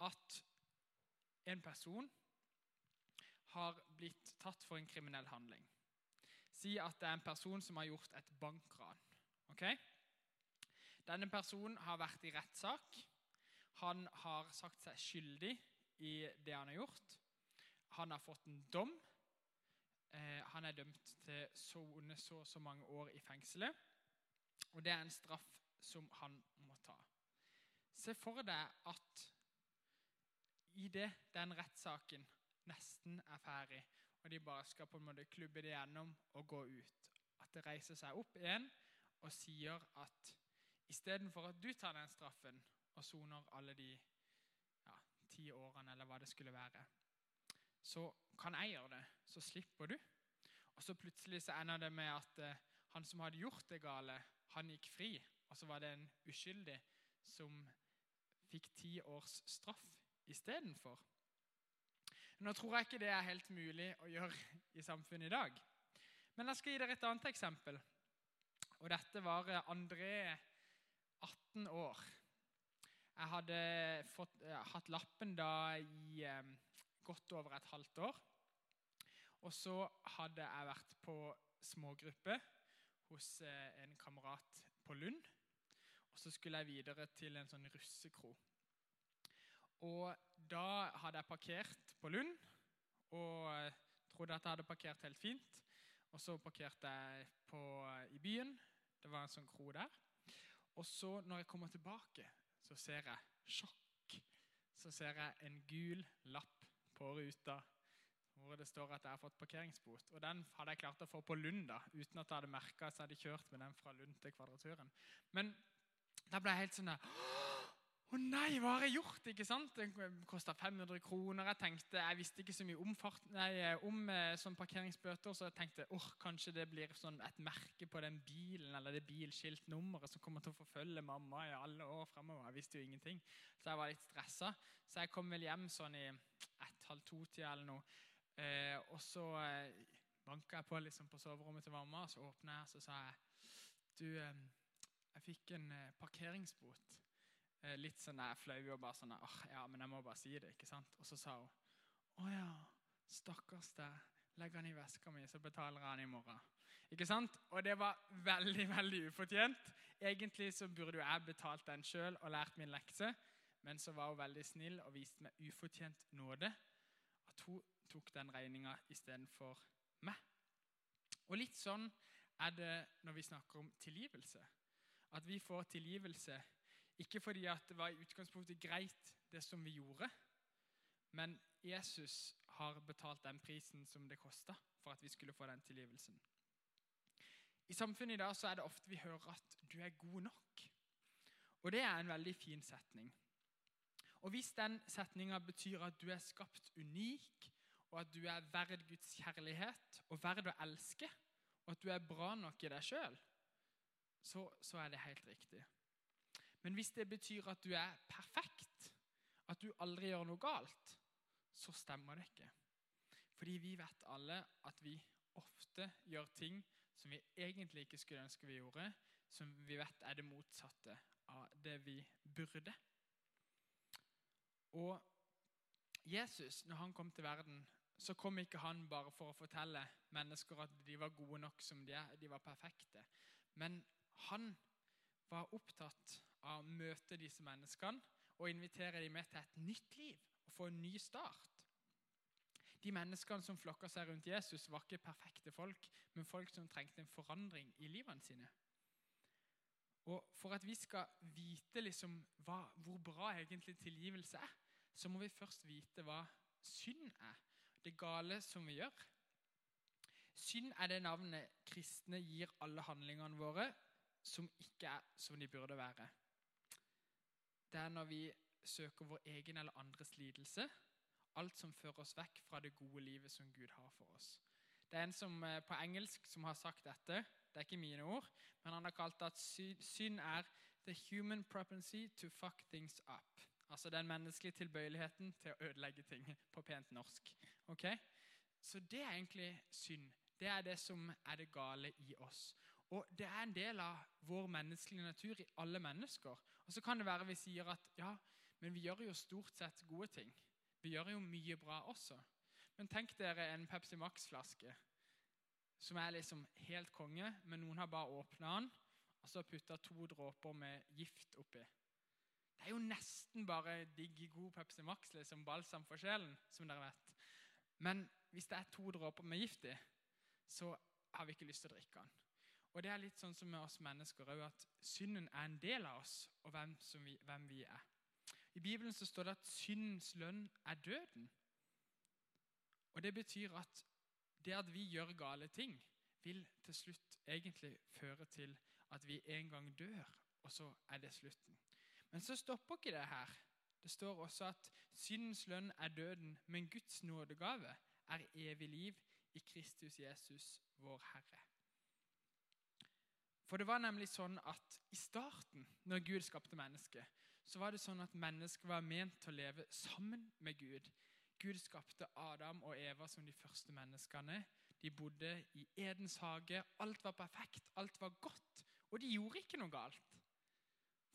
at en person har blitt tatt for en kriminell handling. Si at det er en person som har gjort et bankran. Okay? Denne personen har vært i rettssak. Han har sagt seg skyldig i det han har gjort. Han har fått en dom. Eh, han er dømt til sone så og så mange år i fengselet. Og det er en straff som han må ta. Se for deg at i det den rettssaken nesten er ferdig, og de bare skal på en måte klubbe det gjennom og gå ut, at det reiser seg opp igjen og sier at istedenfor at du tar den straffen og soner alle de ja, ti årene, eller hva det skulle være, så kan jeg gjøre det. Så slipper du. Og så plutselig så ender det med at eh, han som hadde gjort det gale, han gikk fri. Og så var det en uskyldig som fikk ti års straff istedenfor. Nå tror jeg ikke det er helt mulig å gjøre i samfunnet i dag. Men jeg skal gi dere et annet eksempel. Og dette var André, 18 år. Jeg hadde fått, eh, hatt lappen da i eh, godt over et halvt år. Og så hadde jeg vært på smågruppe hos eh, en kamerat på Lund. Og så skulle jeg videre til en sånn russekro. Og da hadde jeg parkert på Lund og trodde at jeg hadde parkert helt fint. Og så parkerte jeg på, i byen. Det var en sånn kro der. Og så, når jeg kommer tilbake, så ser jeg sjokk. Så ser jeg en gul lapp på ruta hvor det står at jeg har fått parkeringsbot. Og Den hadde jeg klart å få på Lund, da, uten at jeg hadde merka at jeg hadde kjørt med den fra Lund til Kvadraturen. Men da ble jeg helt sånn der å nei, hva har jeg gjort? ikke sant? Det kosta 500 kroner. Jeg tenkte, jeg visste ikke så mye om, fart, nei, om eh, sånn parkeringsbøter, så jeg tenkte oh, kanskje det blir sånn et merke på den bilen eller det bilskiltnummeret som kommer til å forfølge mamma i alle år fremover. Jeg visste jo ingenting, så jeg var litt stressa. Så jeg kom vel hjem sånn i ett-halv to-tida eller noe. Eh, og så eh, banka jeg på liksom, på soverommet til mamma, så åpna jeg så sa jeg, du, eh, jeg fikk en parkeringsbot. Eh, litt sånn flau og bare sånn oh, ja, men jeg må bare si det. ikke sant? Og så sa hun å ja, stakkars deg. Legg han i veska mi, så betaler jeg han i morgen. Ikke sant? Og det var veldig veldig ufortjent. Egentlig så burde jo jeg betalt den sjøl og lært min lekse, men så var hun veldig snill og viste meg ufortjent nåde. At hun tok den regninga istedenfor meg. Og litt sånn er det når vi snakker om tilgivelse. At vi får tilgivelse ikke fordi at det var i utgangspunktet greit, det som vi gjorde, men Jesus har betalt den prisen som det kosta for at vi skulle få den tilgivelsen. I samfunnet i dag så er det ofte vi hører at 'du er god nok'. Og det er en veldig fin setning. Og hvis den setninga betyr at du er skapt unik, og at du er verd Guds kjærlighet og verd å elske, og at du er bra nok i deg sjøl, så, så er det helt riktig. Men hvis det betyr at du er perfekt, at du aldri gjør noe galt, så stemmer det ikke. Fordi vi vet alle at vi ofte gjør ting som vi egentlig ikke skulle ønske vi gjorde, som vi vet er det motsatte av det vi burde. Og Jesus, når han kom til verden, så kom ikke han bare for å fortelle mennesker at de var gode nok som de er, de var perfekte. Men han var opptatt av å møte disse menneskene og invitere dem med til et nytt liv og få en ny start. De menneskene som flokka seg rundt Jesus, var ikke perfekte folk, men folk som trengte en forandring i livene sine. Og For at vi skal vite liksom hva, hvor bra egentlig tilgivelse er, så må vi først vite hva synd er. Det gale som vi gjør. Synd er det navnet kristne gir alle handlingene våre som ikke er som de burde være det er når vi søker vår egen eller andres lidelse. Alt som fører oss vekk fra det gode livet som Gud har for oss. Det er en som eh, på engelsk som har sagt dette. Det er ikke mine ord, men han har kalt det at synd er the human propensy to fuck things up. Altså den menneskelige tilbøyeligheten til å ødelegge ting på pent norsk. Ok? Så det er egentlig synd. Det er det som er det gale i oss. Og Det er en del av vår menneskelige natur i alle mennesker. Og Så kan det være vi sier at ja, Men vi gjør jo stort sett gode ting. Vi gjør jo mye bra også. Men tenk dere en Pepsi Max-flaske som er liksom helt konge, men noen har bare åpna den og så putta to dråper med gift oppi. Det er jo nesten bare digg, god Pepsi Max, liksom balsam for sjelen, som dere vet. Men hvis det er to dråper med gift i, så har vi ikke lyst til å drikke den. Og det er litt sånn som med oss mennesker òg, at synden er en del av oss og hvem, vi, hvem vi er. I Bibelen så står det at syndens lønn er døden. Og Det betyr at det at vi gjør gale ting, vil til slutt egentlig føre til at vi en gang dør, og så er det slutten. Men så stopper ikke det her. Det står også at syndens lønn er døden, men Guds nådegave er evig liv i Kristus Jesus, vår Herre. For det var nemlig sånn at i starten, når Gud skapte mennesket, så var det sånn at mennesket var ment til å leve sammen med Gud. Gud skapte Adam og Eva som de første menneskene. De bodde i Edens hage. Alt var perfekt, alt var godt. Og de gjorde ikke noe galt.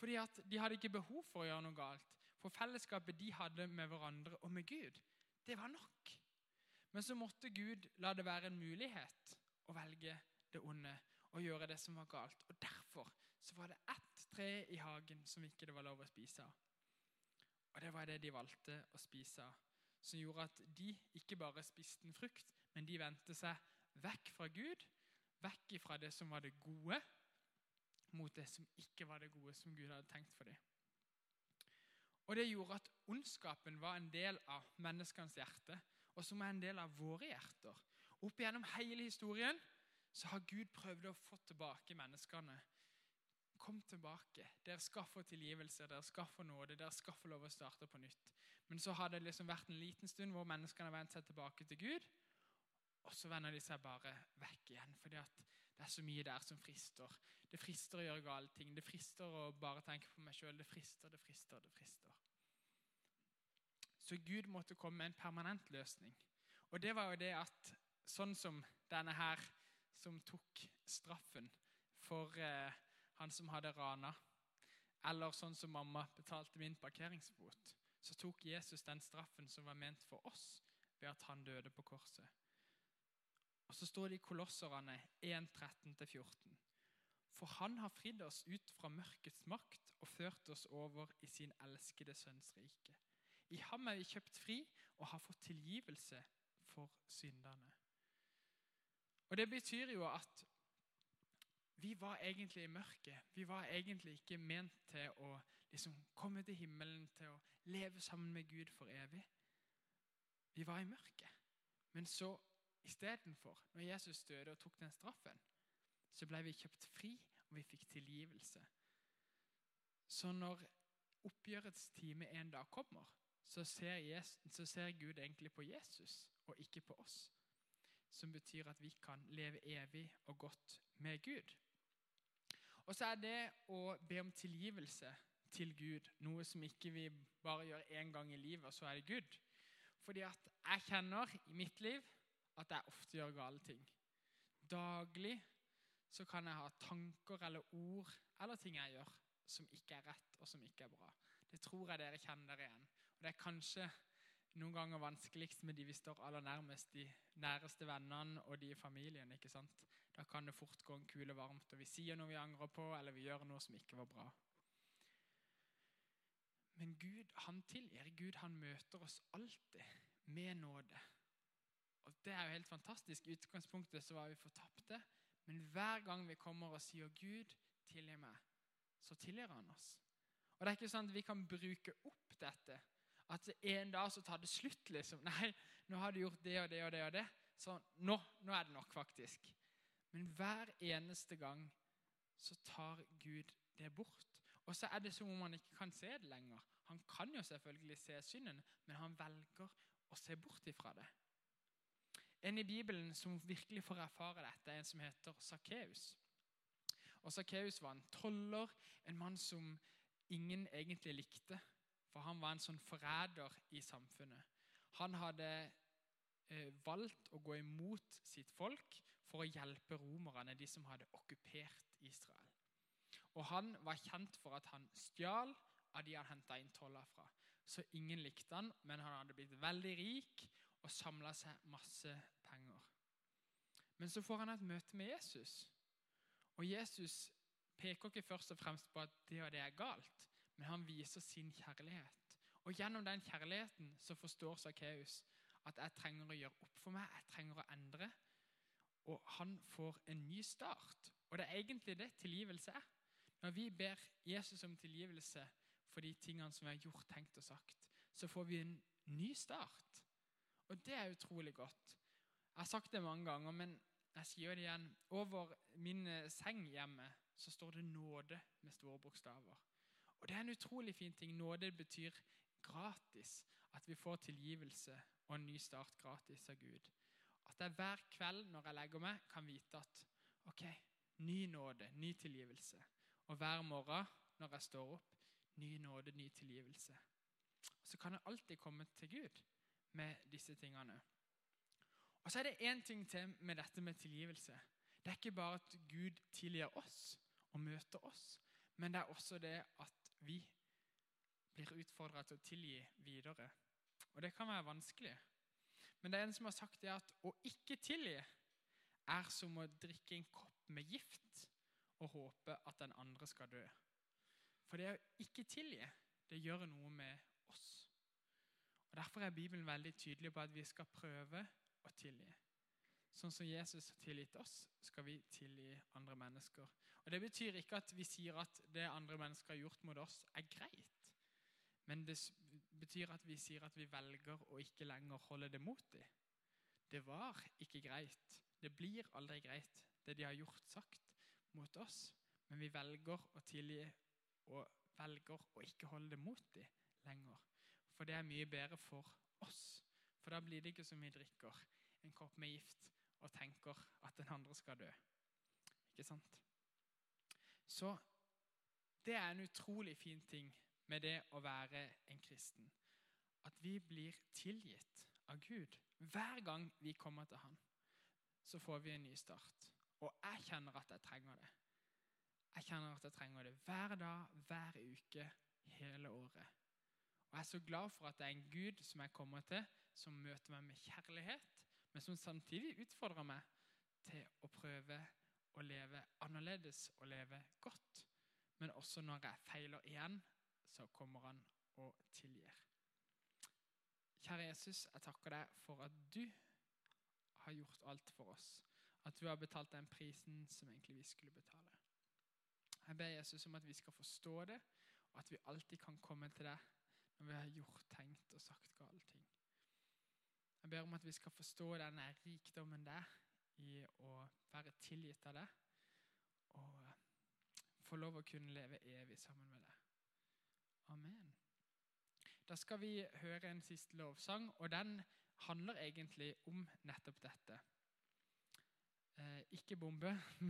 Fordi at de hadde ikke behov for å gjøre noe galt. For fellesskapet de hadde med hverandre og med Gud, det var nok. Men så måtte Gud la det være en mulighet å velge det onde og gjøre det som var galt. Og Derfor så var det ett tre i hagen som ikke det var lov å spise av. Og det var det de valgte å spise av, som gjorde at de ikke bare spiste en frukt, men de vendte seg vekk fra Gud, vekk fra det som var det gode, mot det som ikke var det gode som Gud hadde tenkt for dem. Og Det gjorde at ondskapen var en del av menneskenes hjerte, og som er en del av våre hjerter. Opp gjennom hele historien så har Gud prøvd å få tilbake menneskene. Kom tilbake. Dere skal få tilgivelse, dere skal få nåde, dere skal få lov å starte på nytt. Men så har det liksom vært en liten stund hvor menneskene har vendt seg tilbake til Gud. Og så vender de seg bare vekk igjen, fordi at det er så mye der som frister. Det frister å gjøre gale ting. Det frister å bare tenke på meg sjøl. Det frister, det frister, det frister. Så Gud måtte komme med en permanent løsning. Og det var jo det at sånn som denne her som tok straffen for eh, han som hadde rana, eller sånn som mamma betalte min parkeringsbot, så tok Jesus den straffen som var ment for oss, ved at han døde på korset. Og Så står det i Kolosserne 1.13-14. For han har fridd oss ut fra mørkets makt og ført oss over i sin elskede sønns rike. I ham er vi kjøpt fri og har fått tilgivelse for syndene. Og Det betyr jo at vi var egentlig i mørket. Vi var egentlig ikke ment til å liksom komme til himmelen, til å leve sammen med Gud for evig. Vi var i mørket. Men så istedenfor, når Jesus døde og tok den straffen, så ble vi kjøpt fri, og vi fikk tilgivelse. Så når oppgjørets time en dag kommer, så ser, Jesus, så ser Gud egentlig på Jesus og ikke på oss. Som betyr at vi kan leve evig og godt med Gud. Og så er det å be om tilgivelse til Gud noe som ikke vi bare gjør én gang i livet, og så er det Gud. Fordi at jeg kjenner i mitt liv at jeg ofte gjør gale ting. Daglig så kan jeg ha tanker eller ord eller ting jeg gjør som ikke er rett og som ikke er bra. Det tror jeg dere kjenner igjen. Og Det er kanskje noen ganger vanskeligst med de vi står aller nærmest, de næreste vennene og de i familien. ikke sant? Da kan det fort gå en kule varmt, og vi sier noe vi angrer på, eller vi gjør noe som ikke var bra. Men Gud, han tilgir. Gud, han møter oss alltid med nåde. Og Det er jo helt fantastisk. I utgangspunktet så var vi fortapte, men hver gang vi kommer og sier 'Gud, tilgi meg', så tilgir han oss. Og det er ikke sånn at vi kan bruke opp dette. At en dag så tar det slutt, liksom. Nei, nå har du gjort det og det og det og det. Så nå, nå er det nok, faktisk. Men hver eneste gang så tar Gud det bort. Og så er det som om han ikke kan se det lenger. Han kan jo selvfølgelig se synden, men han velger å se bort ifra det. En i Bibelen som virkelig får erfare dette, er en som heter Sakkeus. Og Sakkeus var en toller, en mann som ingen egentlig likte. For han var en sånn forræder i samfunnet. Han hadde eh, valgt å gå imot sitt folk for å hjelpe romerne, de som hadde okkupert Israel. Og Han var kjent for at han stjal av de han henta inn toller fra. så ingen likte han, men han hadde blitt veldig rik og samla seg masse penger. Men så får han et møte med Jesus. Og Jesus peker ikke først og fremst på at det og det er galt, men han viser sin kjærlighet. Og gjennom den kjærligheten så forstår Sakkeus at jeg trenger å gjøre opp for meg, jeg trenger å endre. Og han får en ny start. Og det er egentlig det tilgivelse er. Når vi ber Jesus om tilgivelse for de tingene som vi har gjort, tenkt og sagt, så får vi en ny start. Og det er utrolig godt. Jeg har sagt det mange ganger, men jeg sier det igjen. Over min eh, seng hjemme så står det 'nåde' med store bokstaver. Og det er en utrolig fin ting. Nåde betyr gratis. At vi får tilgivelse og en ny start gratis av Gud. At jeg hver kveld når jeg legger meg, kan vite at ok, ny nåde, ny tilgivelse. Og hver morgen når jeg står opp, ny nåde, ny tilgivelse. Så kan jeg alltid komme til Gud med disse tingene. Og så er det én ting til med dette med tilgivelse. Det er ikke bare at Gud tilgir oss og møter oss, men det er også det at vi blir utfordra til å tilgi videre. Og det kan være vanskelig. Men det er en som har sagt det at å ikke tilgi er som å drikke en kopp med gift og håpe at den andre skal dø. For det å ikke tilgi, det gjør noe med oss. Og Derfor er Bibelen veldig tydelig på at vi skal prøve å tilgi. Sånn som Jesus har tilgitt oss, skal vi tilgi andre mennesker. Og Det betyr ikke at vi sier at det andre mennesker har gjort mot oss, er greit. Men det betyr at vi sier at vi velger å ikke lenger holde det mot dem. Det var ikke greit. Det blir aldri greit, det de har gjort, sagt mot oss. Men vi velger å tilgi og velger å ikke holde det mot dem lenger. For det er mye bedre for oss. For da blir det ikke som vi drikker en kopp med gift og tenker at den andre skal dø. Ikke sant? Så det er en utrolig fin ting med det å være en kristen. At vi blir tilgitt av Gud. Hver gang vi kommer til Han, så får vi en ny start. Og jeg kjenner at jeg trenger det. Jeg kjenner at jeg trenger det hver dag, hver uke, hele året. Og jeg er så glad for at det er en Gud som jeg kommer til, som møter meg med kjærlighet, men som samtidig utfordrer meg til å prøve å leve annerledes og leve godt. Men også når jeg feiler igjen, så kommer han og tilgir. Kjære Jesus, jeg takker deg for at du har gjort alt for oss. At du har betalt den prisen som egentlig vi skulle betale. Jeg ber Jesus om at vi skal forstå det, og at vi alltid kan komme til deg når vi har gjort, tenkt og sagt gale ting. Jeg ber om at vi skal forstå denne rikdommen der i å være tilgitt av det. og få lov å kunne leve evig sammen med det. Amen. Da skal vi høre en siste lovsang, og den handler egentlig om nettopp dette. Eh, ikke bombe.